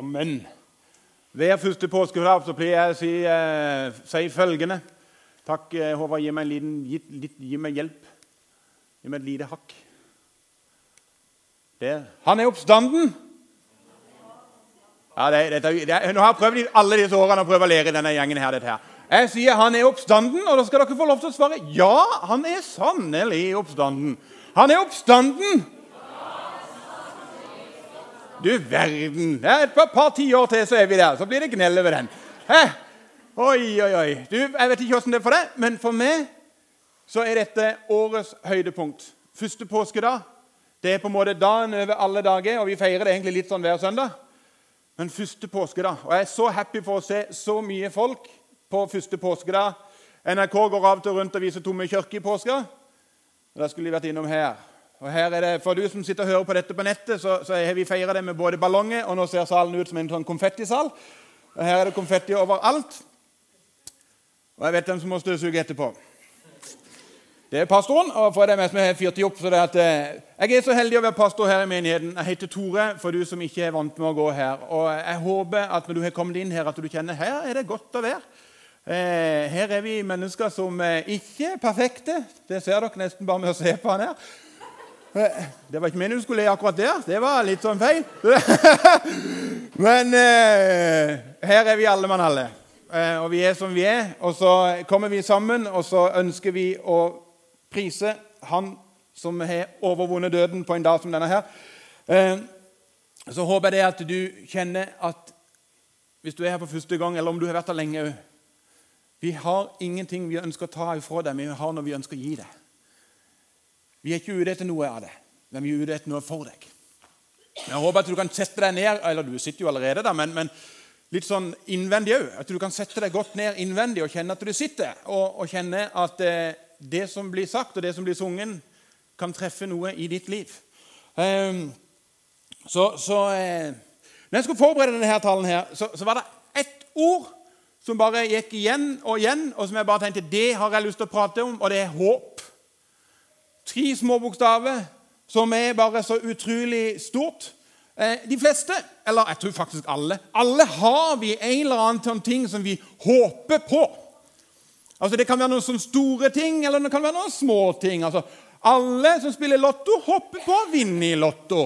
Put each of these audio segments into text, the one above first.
Amen. Hver første påskedag så pleier jeg å si, eh, si følgende Takk, eh, Håvard. Gi meg, en liten, gi, litt, gi meg hjelp. Gi meg et lite hakk. Der. Han er oppstanden. Ja, det, det, det, nå har jeg prøvd i alle disse årene å prøve å lære denne gjengen her. dette her. Jeg sier han er oppstanden, og da skal dere få lov til å svare ja. Han er sannelig oppstanden. Han er oppstanden. Du verden. Et par, tiår til, så er vi der. Så blir det gnell over den. Hæ? Oi, oi, oi. Du, Jeg vet ikke åssen det er for deg, men for meg så er dette årets høydepunkt. Første påskedag. Det er på en måte dagen over alle dager, og vi feirer det egentlig litt sånn hver søndag. Men første påskedag. Og jeg er så happy for å se så mye folk på første påskedag. NRK går av til rundt og viser tomme kirker i påska. Da skulle de vært innom her. Og her er det, For du som sitter og hører på dette på nettet, så, så har vi feira det med både ballonger, og nå ser salen ut som en sånn konfettisal. Og her er det konfetti overalt. Og jeg vet hvem som må støvsuge etterpå. Det er pastoren. og for det meg som har fyrt de opp. Så det at, eh, jeg er så heldig å være pastor her i menigheten. Jeg heter Tore, for du som ikke er vant med å gå her. Og jeg håper at når du har kommet inn her, at du kjenner her er det godt å være. Eh, her er vi mennesker som eh, ikke er perfekte. Det ser dere nesten bare med å se på han her. Eh, det var ikke meningen du skulle le akkurat der. Det var litt sånn feil. Men eh, her er vi alle mann alle. Eh, og vi er som vi er. Og så kommer vi sammen, og så ønsker vi å prise Han som har overvunnet døden på en dag som denne her. Så håper jeg det at du kjenner at hvis du er her for første gang, eller om du har vært her lenge Vi har ingenting vi ønsker å ta ifra deg, men vi har noe vi ønsker å gi deg. Vi er ikke ute etter noe av det, men vi er ute etter noe for deg. Jeg håper at du kan sette deg ned eller du sitter jo allerede da, men, men litt sånn innvendig òg. At du kan sette deg godt ned innvendig og kjenne at du sitter. Og, og kjenne at eh, det som blir sagt, og det som blir sunget, kan treffe noe i ditt liv. Um, så, så eh, når jeg skulle forberede denne her talen, her, så, så, var det ett ord som bare gikk igjen og igjen, og som jeg bare tenkte det har jeg lyst til å prate om, og det er håp. Tre små bokstaver som er bare så utrolig stort. Eh, de fleste, eller jeg tror faktisk alle, alle har vi en eller annen sånn ting som vi håper på. Altså Det kan være noen sånne store ting, eller det kan være noen små ting. Altså, alle som spiller lotto, håper på å vinne i lotto.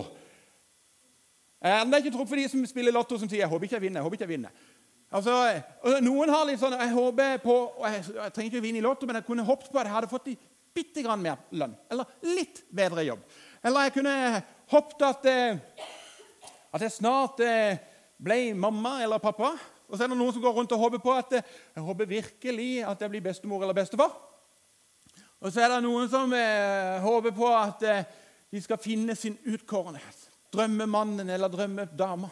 Eh, det er ikke tro for de som spiller lotto, som sier 'jeg håper ikke jeg vinner'. jeg håper ikke jeg vinner. Altså, Noen har litt sånn 'jeg håper på, jeg, jeg trenger ikke å vinne i lotto, men jeg kunne håpet på at jeg hadde fått de bitte grann mer lønn. Eller litt bedre jobb. Eller jeg kunne håpet at, eh, at jeg snart eh, ble mamma eller pappa. Og så er det noen som går rundt og håper på at eh, jeg håper virkelig at jeg blir bestemor eller bestefar. Og så er det noen som håper på at de skal finne sin utkårenhet. Drømmemannen eller drømmedama.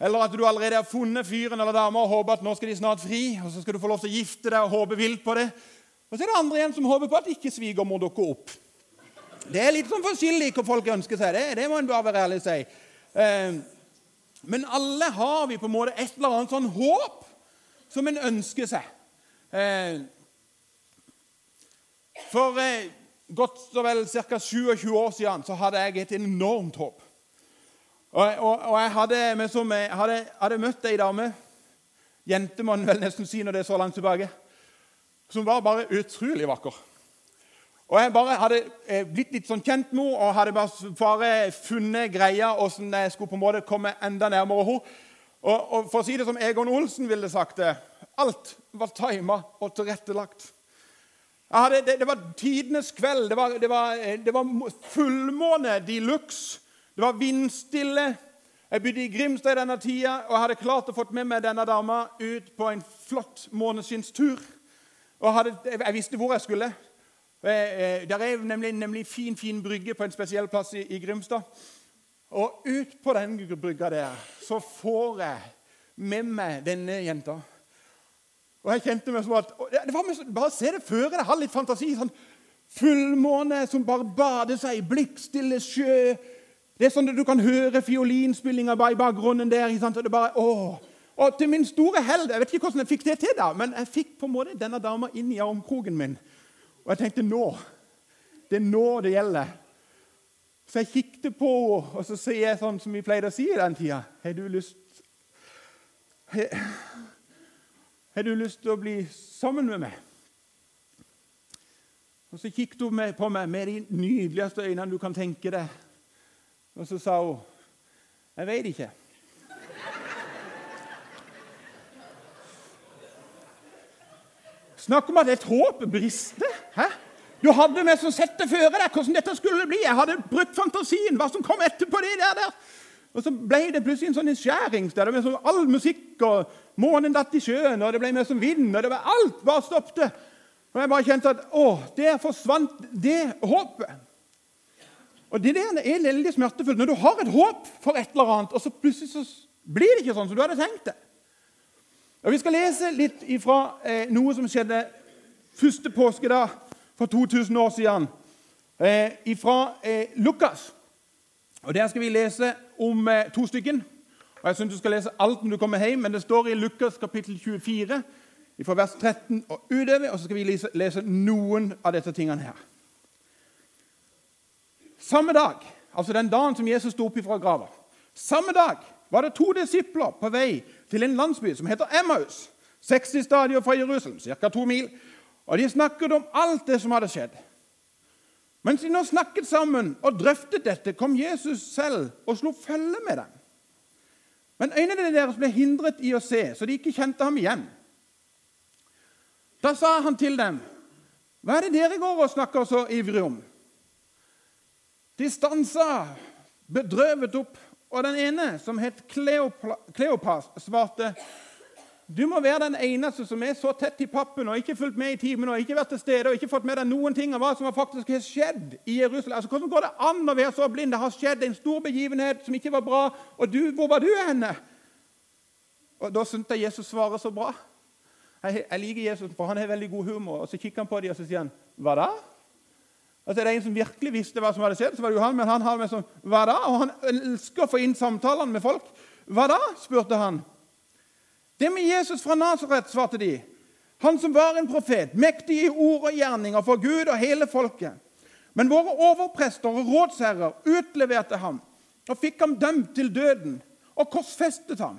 Eller at du allerede har funnet fyren eller dama og håper at nå skal de snart fri. og Så skal du få lov til å gifte deg og håpe vilt på det. Og så er det andre igjen som håper på at ikke svigermor dukker opp. Det er litt sånn forskjellig hva folk ønsker seg. Det, det må en bare være ærlig si. Eh, men alle har vi på en måte et eller annet sånn håp som en ønsker seg. Eh, for eh, godt så vel ca. 27 år siden så hadde jeg et enormt håp. Og, og, og jeg, hadde, jeg hadde, hadde møtt ei dame Jente må en vel nesten si når det er så langt tilbake som var bare utrolig vakker. Og Jeg bare hadde eh, blitt litt sånn kjent med henne og hadde bare, funnet greia hvordan jeg skulle på en måte komme enda nærmere henne. Og, og For å si det som Egon Olsen ville sagt det alt var tima og tilrettelagt. Hadde, det, det, var tidenes kveld. Det var, det var, eh, det var fullmåne de luxe. Det var vindstille. Jeg bodde i Grimstad i denne tida og hadde klart å få med meg denne dama ut på en flott måneskinnstur. Og hadde, jeg visste hvor jeg skulle. Der er nemlig, nemlig fin fin brygge på en spesiell plass i, i Grimstad. Og ut på den brygga der så får jeg med meg denne jenta. Og jeg kjente meg som at det var med, Bare se det før deg. Ha litt fantasi. sånn Fullmåne som bare bader seg i blikkstille sjø. Det er sånn at Du kan høre fiolinspillinga i bakgrunnen der. Og det bare, åh, og til min store held Jeg vet ikke hvordan jeg fikk det til, da, men jeg fikk på en måte denne dama inn i armkroken min. Og jeg tenkte nå Det er nå det gjelder. Så jeg kikket på henne, og så sier jeg sånn som vi pleide å si i den tida Har du lyst har, du lyst til å bli sammen med meg? Og Så kikket hun på meg med de nydeligste øynene du kan tenke deg. Og så sa hun Jeg veit ikke. Snakk om at et håp brister. Hæ? Du hadde som sett det føre deg hvordan dette skulle bli. Jeg hadde brukt fantasien, hva som kom etterpå det der. der. Og så ble det plutselig en sånn Det med sånn all musikk, og månen datt i sjøen, og det ble mer som vind, og det var alt bare stoppet. Og jeg bare kjente at å, der forsvant det håpet. Og Det der er veldig smertefullt. Når du har et håp for et eller annet, og så plutselig så blir det ikke sånn som du hadde tenkt det. Og Vi skal lese litt ifra eh, noe som skjedde første påskedag for 2000 år siden, eh, ifra eh, Lukas. Og Der skal vi lese om eh, to stykken. Og Jeg syns du skal lese alt når du kommer hjem, men det står i Lukas kapittel 24, fra vers 13 og utover. Og så skal vi lese, lese noen av disse tingene her. Samme dag, altså den dagen som Jesus sto opp ifra grava, samme dag var det to disipler på vei til en landsby som heter Emmaus, 60 stadier fra Jerusalem, ca. to mil. Og De snakket om alt det som hadde skjedd. Mens de nå snakket sammen og drøftet dette, kom Jesus selv og slo følge med dem. Men øynene deres ble hindret i å se, så de ikke kjente ham igjen. Da sa han til dem, 'Hva er det dere går og snakker så ivrig om?' De stansa bedrøvet opp, og den ene, som het Kleopas, svarte, du må være den eneste som er så tett i pappen og ikke fulgt med i timen og ikke vært til stede og ikke fått med deg noen ting av hva som faktisk har skjedd i Jerusalem. Altså, Hvordan går det an å være så blind? Det har skjedd en stor begivenhet som ikke var bra. Og du, hvor var du henne? Og Da syntes jeg Jesus svarer så bra. Jeg, jeg, liker Jesus, for han har veldig god humor. Og Så kikker han på dem og så sier han, hva da? Altså, det er En som virkelig visste hva som hadde skjedd, så var det jo han, men han har med sånn, hva da? Og han elsker å få inn samtalene med folk. Hva da? spurte han. Det med Jesus fra Nasaret, svarte de. Han som var en profet, mektig i ord og gjerninger for Gud og hele folket. Men våre overprester og rådsherrer utleverte ham og fikk ham dømt til døden og korsfestet ham.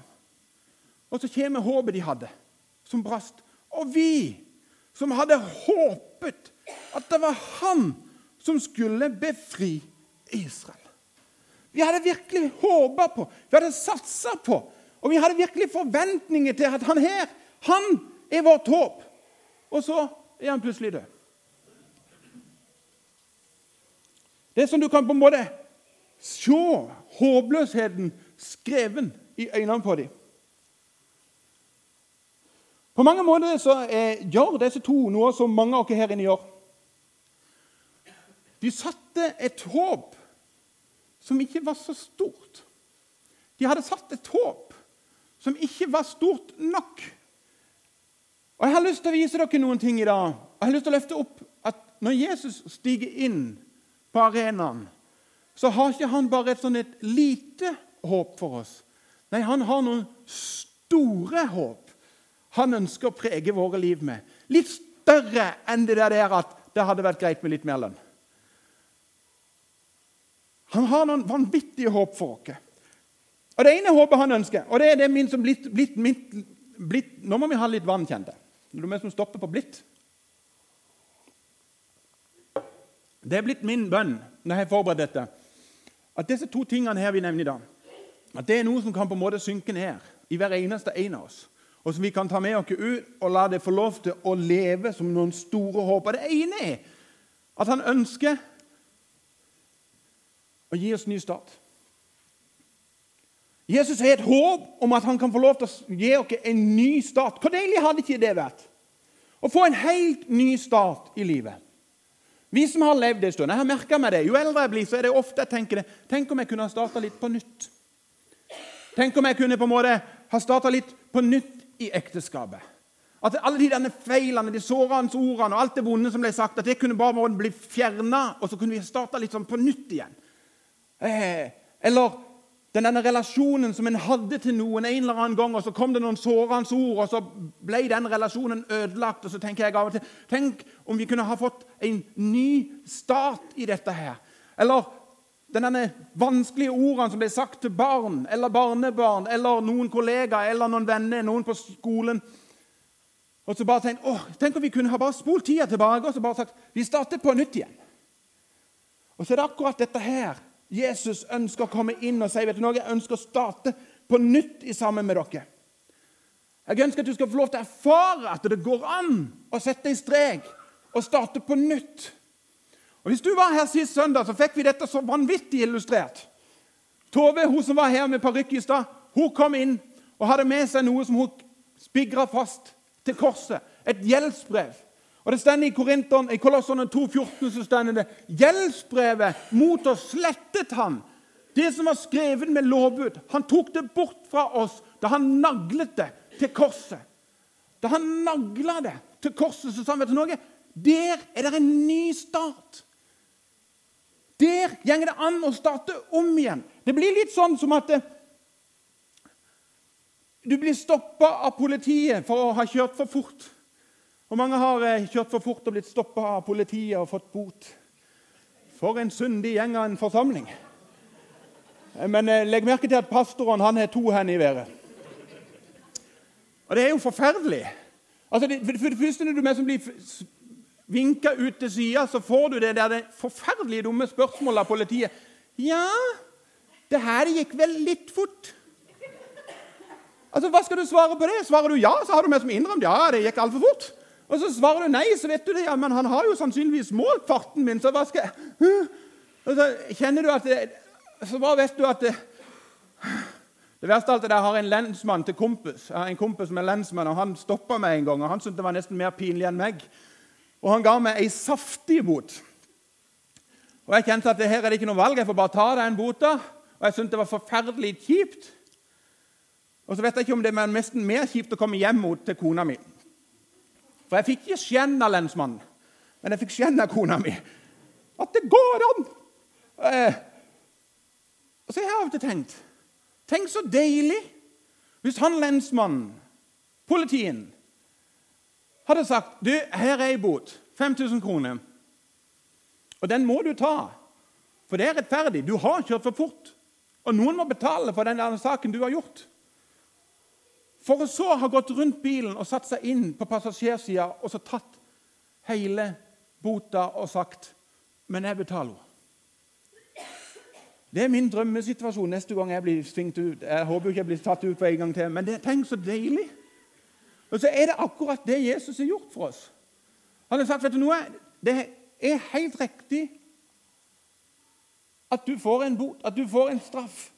Og så kommer håpet de hadde, som brast. Og vi som hadde håpet at det var han som skulle befri Israel. Vi hadde virkelig håpa på, vi hadde satsa på og vi hadde virkelig forventninger til at han her han er vårt håp. Og så er han plutselig død. Det er som du kan på en måte se håpløsheten skreven i øynene på dem. På mange måter så gjør disse to noe som mange av oss her inne gjør. De satte et håp som ikke var så stort. De hadde satt et håp som ikke var stort nok. Og Jeg har lyst til å vise dere noen ting i dag. Jeg har lyst til å løfte opp at Når Jesus stiger inn på arenaen, så har ikke han bare et sånn et lite håp for oss. Nei, han har noen store håp han ønsker å prege våre liv med. Litt større enn det der at det hadde vært greit med litt mer lønn. Han har noen vanvittige håp for oss. Og Det ene håpet han ønsker, og det er det min som blitt, blitt, blitt, blitt Nå må vi ha litt vann, kjente. Det er som stopper på 'blitt'. Det er blitt min bønn når jeg har forberedt dette, at disse to tingene her vi nevner i dag, at det er noe som kan på en måte synke ned i hver eneste en av oss, og som vi kan ta med oss ut og la det få lov til å leve som noen store håp. Og Det ene er at han ønsker å gi oss ny start. Jesus har et håp om at han kan få lov til å gi oss en ny start. Hvor deilig hadde ikke det vært? Å få en helt ny start i livet. Vi som har levd en stund, jeg har merka meg det. Jo eldre jeg blir, så er det ofte jeg tenker det. Tenk om jeg kunne ha starta litt på nytt. Tenk om jeg kunne på en måte ha starta litt på nytt i ekteskapet. At alle de denne feilene, de sårende ordene og alt det vonde som ble sagt, at det kunne bare blitt fjerna, og så kunne vi starta litt sånn på nytt igjen. Eh, eller den denne relasjonen som en hadde til noen en eller annen gang, og så kom det noen sårende ord, og så ble den relasjonen ødelagt. og så tenker jeg av og til, Tenk om vi kunne ha fått en ny start i dette her. Eller denne vanskelige ordene som ble sagt til barn eller barnebarn eller noen kollegaer eller noen venner, noen på skolen. Og så bare tenk, åh, tenk om vi kunne ha bare spolt tida tilbake og så bare sagt vi starter på nytt igjen. Og så er det akkurat dette her Jesus ønsker å komme inn og si vet du noe, jeg ønsker å starte på nytt i sammen med dere. Jeg ønsker at du skal få lov til å erfare at det går an å sette i strek og starte på nytt. Og Hvis du var her sist søndag, så fikk vi dette så vanvittig illustrert. Tove, hun som var her med parykk i stad, hun kom inn og hadde med seg noe som hun spigra fast til korset. Et gjeldsbrev. Og det står I i Kolosserne 2,14 så står det gjeldsbrevet mot oss slettet han. Det som var skrevet med lovbud. Han tok det bort fra oss da han naglet det til korset. Da han nagla det til korset, så sa han vet du noe? Der er det en ny start. Der går det an å starte om igjen. Det blir litt sånn som at eh, du blir stoppa av politiet for å ha kjørt for fort. Og mange har eh, kjørt for fort og blitt stoppa av politiet og fått bot. For en syndig gjeng av en forsamling. Eh, men legg merke til at pastoren han har to hender i været. Og det er jo forferdelig. Altså, det, for det første når du som blir vinka ut til sida, så får du det der det forferdelig dumme spørsmålet av politiet. 'Ja, det her gikk vel litt fort.' Altså, Hva skal du svare på det? Svarer du ja, så har du med som innrømt ja, det gikk altfor fort. Og så svarer du nei, så vet du det. Ja, men han har jo sannsynligvis målt farten min, så hva skal jeg Og så kjenner du at det, Så bare vet du at det, det verste av alt er at jeg har en lensmann til kompis. Jeg har en kompis som er lensmann, og Han stoppa meg en gang, og han syntes det var nesten mer pinlig enn meg. Og han ga meg ei saftig bot. Og Jeg kjente at her er det ikke noe valg, jeg får bare ta den bota. Og jeg syntes det var forferdelig kjipt. Og så vet jeg ikke om det er nesten mer kjipt å komme hjem mot til kona mi. For jeg fikk ikke skjenn av lensmannen, men jeg fikk skjenn kona mi. At det går an! Eh, og så har jeg av og til tenkt Tenk så deilig hvis han lensmannen, politien, hadde sagt du, her er ei bot. 5000 kroner. Og den må du ta, for det er rettferdig. Du har kjørt for fort. Og noen må betale for den saken du har gjort. For å så ha gått rundt bilen og satt seg inn på passasjersida og så tatt hele bota og sagt 'Men jeg betaler'. Det er min drømmesituasjon neste gang jeg blir svingt ut. Jeg håper ikke jeg blir tatt ut på en gang til, men det, tenk så deilig. Og så er det akkurat det Jesus har gjort for oss. Han har sagt vet du noe, det er helt riktig at du får en bot, at du får en straff.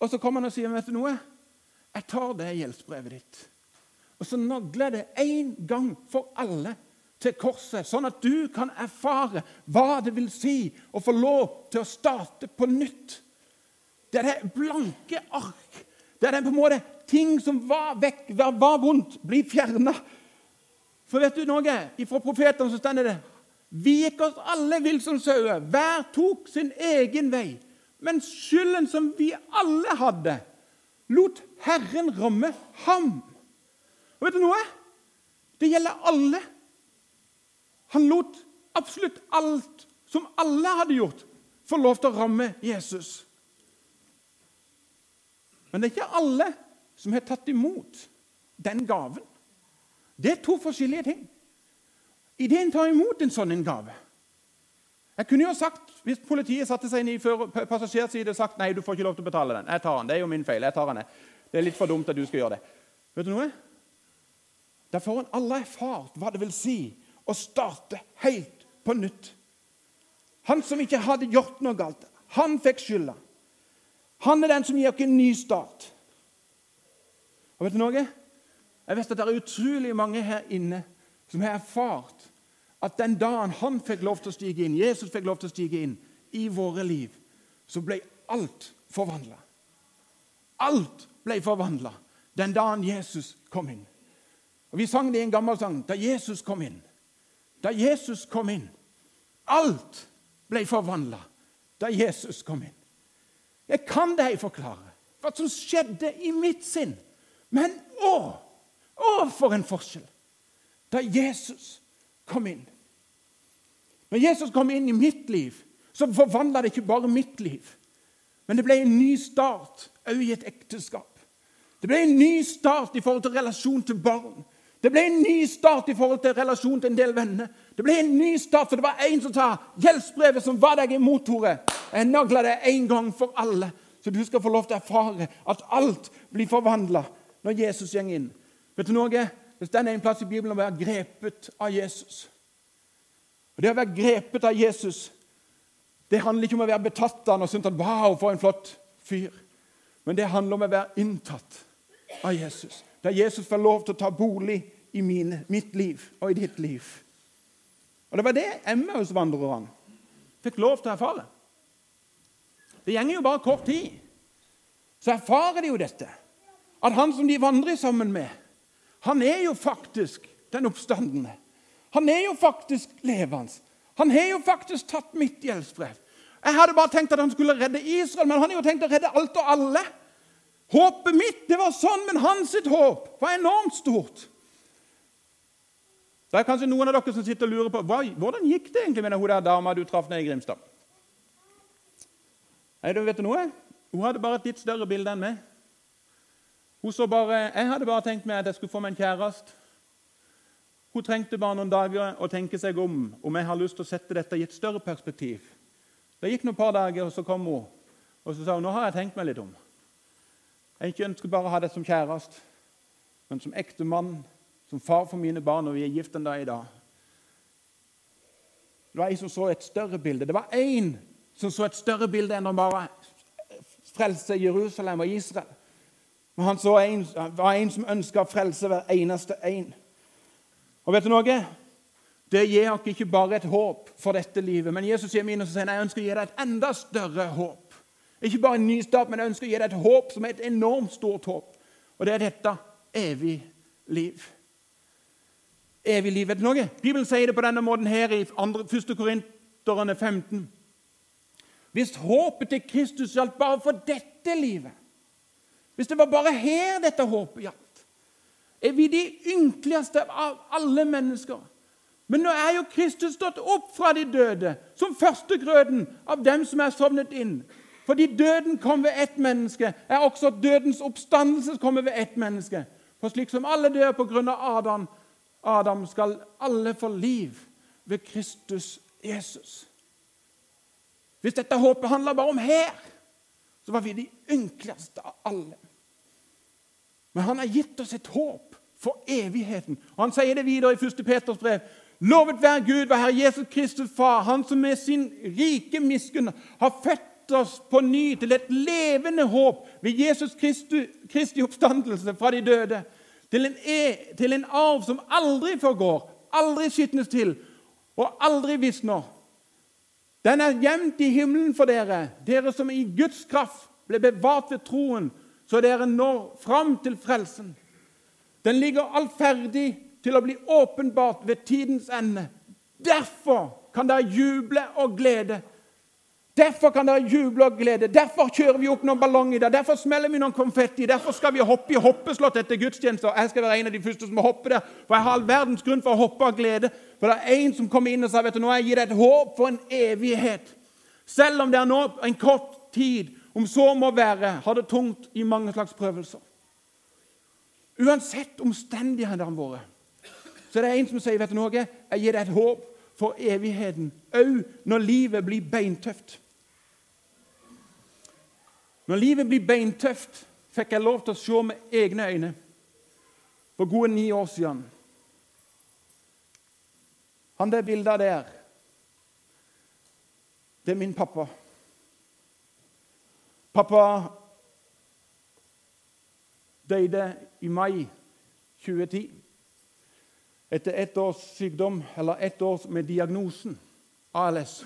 Og så kommer han og sier vet du noe, jeg tar det gjeldsbrevet ditt. Og så nagler jeg det én gang for alle til korset, sånn at du kan erfare hva det vil si å få lov til å starte på nytt. Det er det blanke ark. Det er det på en måte ting som var vekk, var vondt, blir fjerna. For vet du noe? Fra profetene så står det Vi gikk oss alle vill som sauer. Hver tok sin egen vei. Men skylden som vi alle hadde, lot Herren ramme ham. Og vet du noe? Det gjelder alle. Han lot absolutt alt som alle hadde gjort, få lov til å ramme Jesus. Men det er ikke alle som har tatt imot den gaven. Det er to forskjellige ting. Idet en tar imot en sånn gave Jeg kunne jo sagt, Hvis politiet satte seg inn i passasjersiden og sagt nei, du får ikke lov til å betale den. Jeg tar den. Det er jo min feil. jeg tar den. Det er litt for dumt at du skal gjøre det. Vet du noe? Da får en alle erfart hva det vil si å starte helt på nytt. Han som ikke hadde gjort noe galt, han fikk skylda. Han er den som gir oss en ny start. Og vet du noe? Jeg vet at det er utrolig mange her inne som har erfart at den dagen han fikk lov til å stige inn, Jesus fikk lov til å stige inn i våre liv, så ble alt forvandla. Alt ble forvandla den dagen Jesus kom inn. Og Vi sang det i en gammel sang da Jesus kom inn. Da Jesus kom inn. Alt ble forvandla da Jesus kom inn. Jeg kan deg forklare hva som skjedde i mitt sinn men å, å, for en forskjell da Jesus kom inn. Når Jesus kom inn i mitt liv, så forvandla det ikke bare mitt liv, men det ble en ny start òg i et ekteskap. Det ble en ny start i forhold til relasjon til barn. Det ble en ny start i forhold til relasjon til en del venner. Det ble en ny start, for det var en som sa gjeldsbrevet som var deg i motoret. Jeg nagla det en gang for alle, så du skal få lov til å erfare at alt blir forvandla når Jesus går inn. Vet du noe? Hvis den er en plass i Bibelen å være grepet av Jesus Og Det å være grepet av Jesus det handler ikke om å være betatt av han og synes at wow, for en flott fyr. Men det handler om å være inntatt av Jesus. Der Jesus får lov til å ta bolig i mine, mitt liv og i ditt liv. Og Det var det Emmaus-vandrerne fikk lov til å erfare. Det gjenger jo bare kort tid, så erfarer de jo dette. At han som de vandrer sammen med, han er jo faktisk den oppstandende. Han er jo faktisk levende. Han har jo faktisk tatt mitt gjeldsbrev. Jeg hadde bare tenkt at han skulle redde Israel, men han har jo tenkt å redde alt og alle. Håpet mitt det var sånn, men hans sitt håp var enormt stort. Det er kanskje noen av dere som sitter og lurer på hva, hvordan gikk det egentlig med hun der dama du traff nede i Grimstad. Nei, du vet du noe? Hun hadde bare et litt større bilde enn meg. Hun så bare, Jeg hadde bare tenkt meg at jeg skulle få meg en kjæreste. Hun trengte bare noen dager å tenke seg om om jeg har lyst til å sette dette i et større perspektiv. Det gikk noen par dager, og så kom hun og så sa hun, nå har jeg tenkt meg litt om. Jeg ikke ønsker bare å ha deg som kjæreste, men som ektemann, som far for mine barn, og vi er gift en dag i dag. Det var en som så et større bilde. Det var én som så et større bilde enn å bare frelse Jerusalem og Israel. Men han så en, var en som ønska å frelse hver eneste en. Og vet du noe? Det gir oss ikke bare et håp for dette livet, men Jesus sier min og sier jeg ønsker å gi deg et enda større håp. Ikke bare en ny start, men jeg ønsker å gi deg et håp som er et enormt stort håp. Og det er dette evig liv. Evig liv, vet du noe? Bibelen sier det på denne måten her i 1. Korinterne 15. Hvis håpet til Kristus gjaldt bare for dette livet, hvis det var bare her dette håpet gjaldt er vi de ynkeligste av alle mennesker. Men nå er jo Kristus stått opp fra de døde, som førstegrøden av dem som er sovnet inn. Fordi døden kom ved ett menneske, er også dødens oppstandelse kommet ved ett menneske. For slik som alle dør på grunn av Adam, Adam, skal alle få liv ved Kristus Jesus. Hvis dette håpet handler bare om her, så var vi de ynkeligste av alle. Men han har gitt oss et håp for evigheten. Og Han sier det videre i 1. Peters brev. Lovet være Gud, vår Herre Jesus Kristus Far, Han som med sin rike miskunn har født oss på ny til et levende håp ved Jesus Kristi, Kristi oppstandelse fra de døde, til en, e, til en arv som aldri forgår, aldri skitnes til og aldri visner. Den er gjemt i himmelen for dere, dere som i Guds kraft ble bevart ved troen, så dere når fram til frelsen. Den ligger alt ferdig til å bli åpenbart ved tidens ende. Derfor kan dere juble og glede. Derfor kan dere juble og glede. Derfor kjører vi opp noen ballonger der. Derfor smeller vi noen konfetti. Derfor skal vi hoppe i hoppeslott etter gudstjenester. Jeg skal være en av de første som må hoppe der, for jeg har all verdens grunn for å hoppe av glede. For det er en som kommer inn og sa vet du, nå jeg gir deg et håp for en evighet. Selv om det er nå en kort tid, om så må være, har det tungt i mange slags prøvelser. Uansett omstendighetene våre. Så det er en som sier vet du noe, jeg gir deg et håp for evigheten, òg når livet blir beintøft. Når livet blir beintøft, fikk jeg lov til å se med egne øyne for gode ni år siden. Han der bildet der, det er min pappa. Pappa døde i mai 2010 etter ett års sykdom, eller ett år med diagnosen ALS.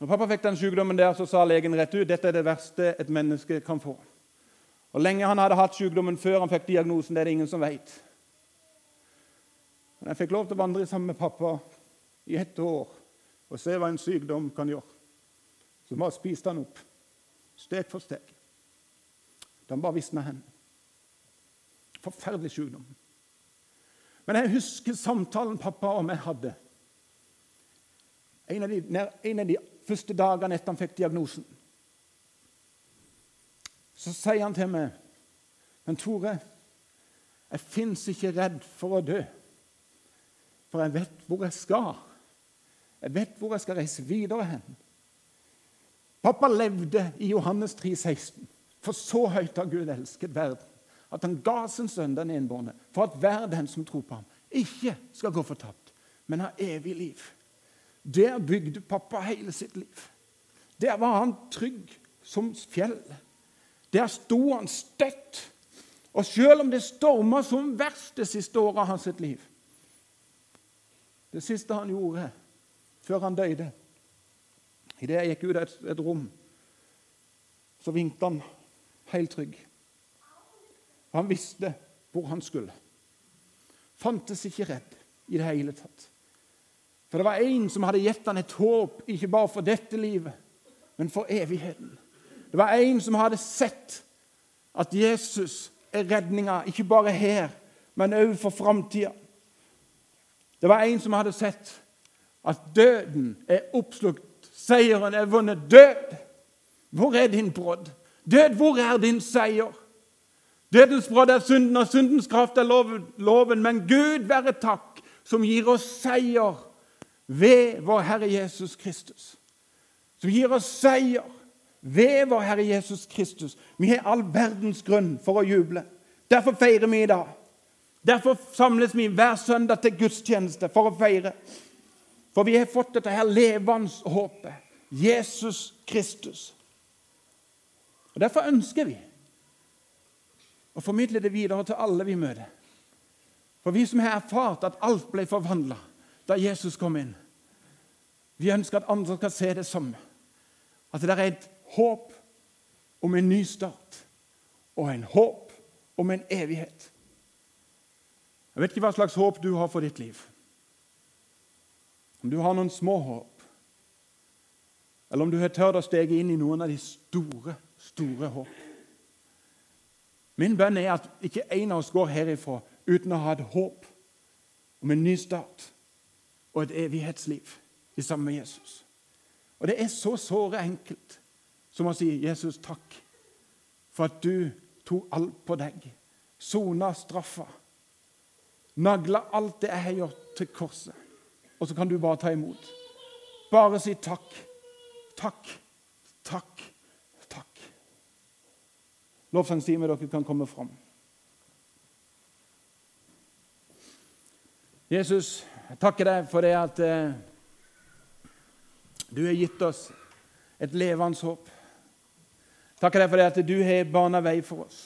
Når pappa fikk den sykdommen der, så sa legen rett ut dette er det verste et menneske kan få. Og lenge han hadde hatt sykdommen før han fikk diagnosen, det er det ingen som vet. Men jeg fikk lov til å vandre sammen med pappa i ett år og se hva en sykdom kan gjøre. Så bare spiste han opp, steg for steg. Da han bare visna hen. Forferdelig sykdom. Men jeg husker samtalen pappa og meg hadde. En av, de, en av de første dagene etter han fikk diagnosen. Så sier han til meg Men Tore, jeg fins ikke redd for å dø. For jeg vet hvor jeg skal. Jeg vet hvor jeg skal reise videre hen. Pappa levde i Johannes 3, 16. For så høyt har Gud elsket verden, at han ga sin sønn den enbårne, for at hver den som tror på ham, ikke skal gå fortapt, men ha evig liv. Der bygde pappa hele sitt liv. Der var han trygg som fjell. Der sto han støtt. Og selv om det storma som verst det siste året av hans liv Det siste han gjorde før han døde Idet jeg gikk ut av et, et rom, så vinket han helt trygg. Han visste hvor han skulle. Fantes ikke redd i det hele tatt. For det var en som hadde gitt han et håp, ikke bare for dette livet, men for evigheten. Det var en som hadde sett at Jesus er redninga, ikke bare her, men òg for framtida. Det var en som hadde sett at døden er oppslukt Seieren er vunnet. Død, hvor er din brodd? Død, hvor er din seier? Dødens brodd er synden, og syndens kraft er loven. Men Gud være takk, som gir oss seier ved vår Herre Jesus Kristus. Som gir oss seier ved vår Herre Jesus Kristus. Vi har all verdens grunn for å juble. Derfor feirer vi i dag. Derfor samles vi hver søndag til gudstjeneste for å feire. For vi har fått dette her levende håpet. Jesus Kristus. Og Derfor ønsker vi å formidle det videre til alle vi møter. For vi som har erfart at alt ble forvandla da Jesus kom inn, vi ønsker at andre skal se det samme. At det er et håp om en ny start og en håp om en evighet. Jeg vet ikke hva slags håp du har for ditt liv. Om du har noen små håp, eller om du har tørt å stege inn i noen av de store, store håp. Min bønn er at ikke en av oss går herifra uten å ha et håp om en ny start og et evighetsliv i sammen med Jesus. Og det er så såre enkelt som å si, 'Jesus, takk for at du tok alt på deg.' Sona straffa. Nagla alt det jeg har gjort, til korset og så kan du bare ta imot. Bare si takk. Takk. Takk. Takk. Lovsangstimen, dere kan komme fram. Jesus, jeg takker deg for det at eh, du har gitt oss et levende håp. Takker deg for det at du har bana vei for oss.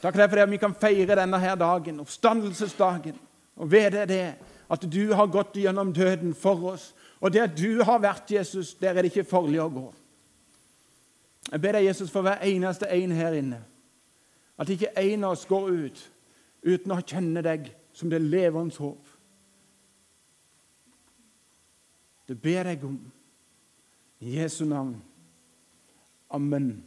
Takker deg for det at vi kan feire denne her dagen, oppstandelsesdagen, og ved det at du har gått gjennom døden for oss. Og der du har vært, Jesus, der er det ikke farlig å gå. Jeg ber deg, Jesus, for hver eneste en her inne, at ikke en av oss går ut uten å kjenne deg som det levende håp. Det ber jeg om. I Jesu navn. Amen.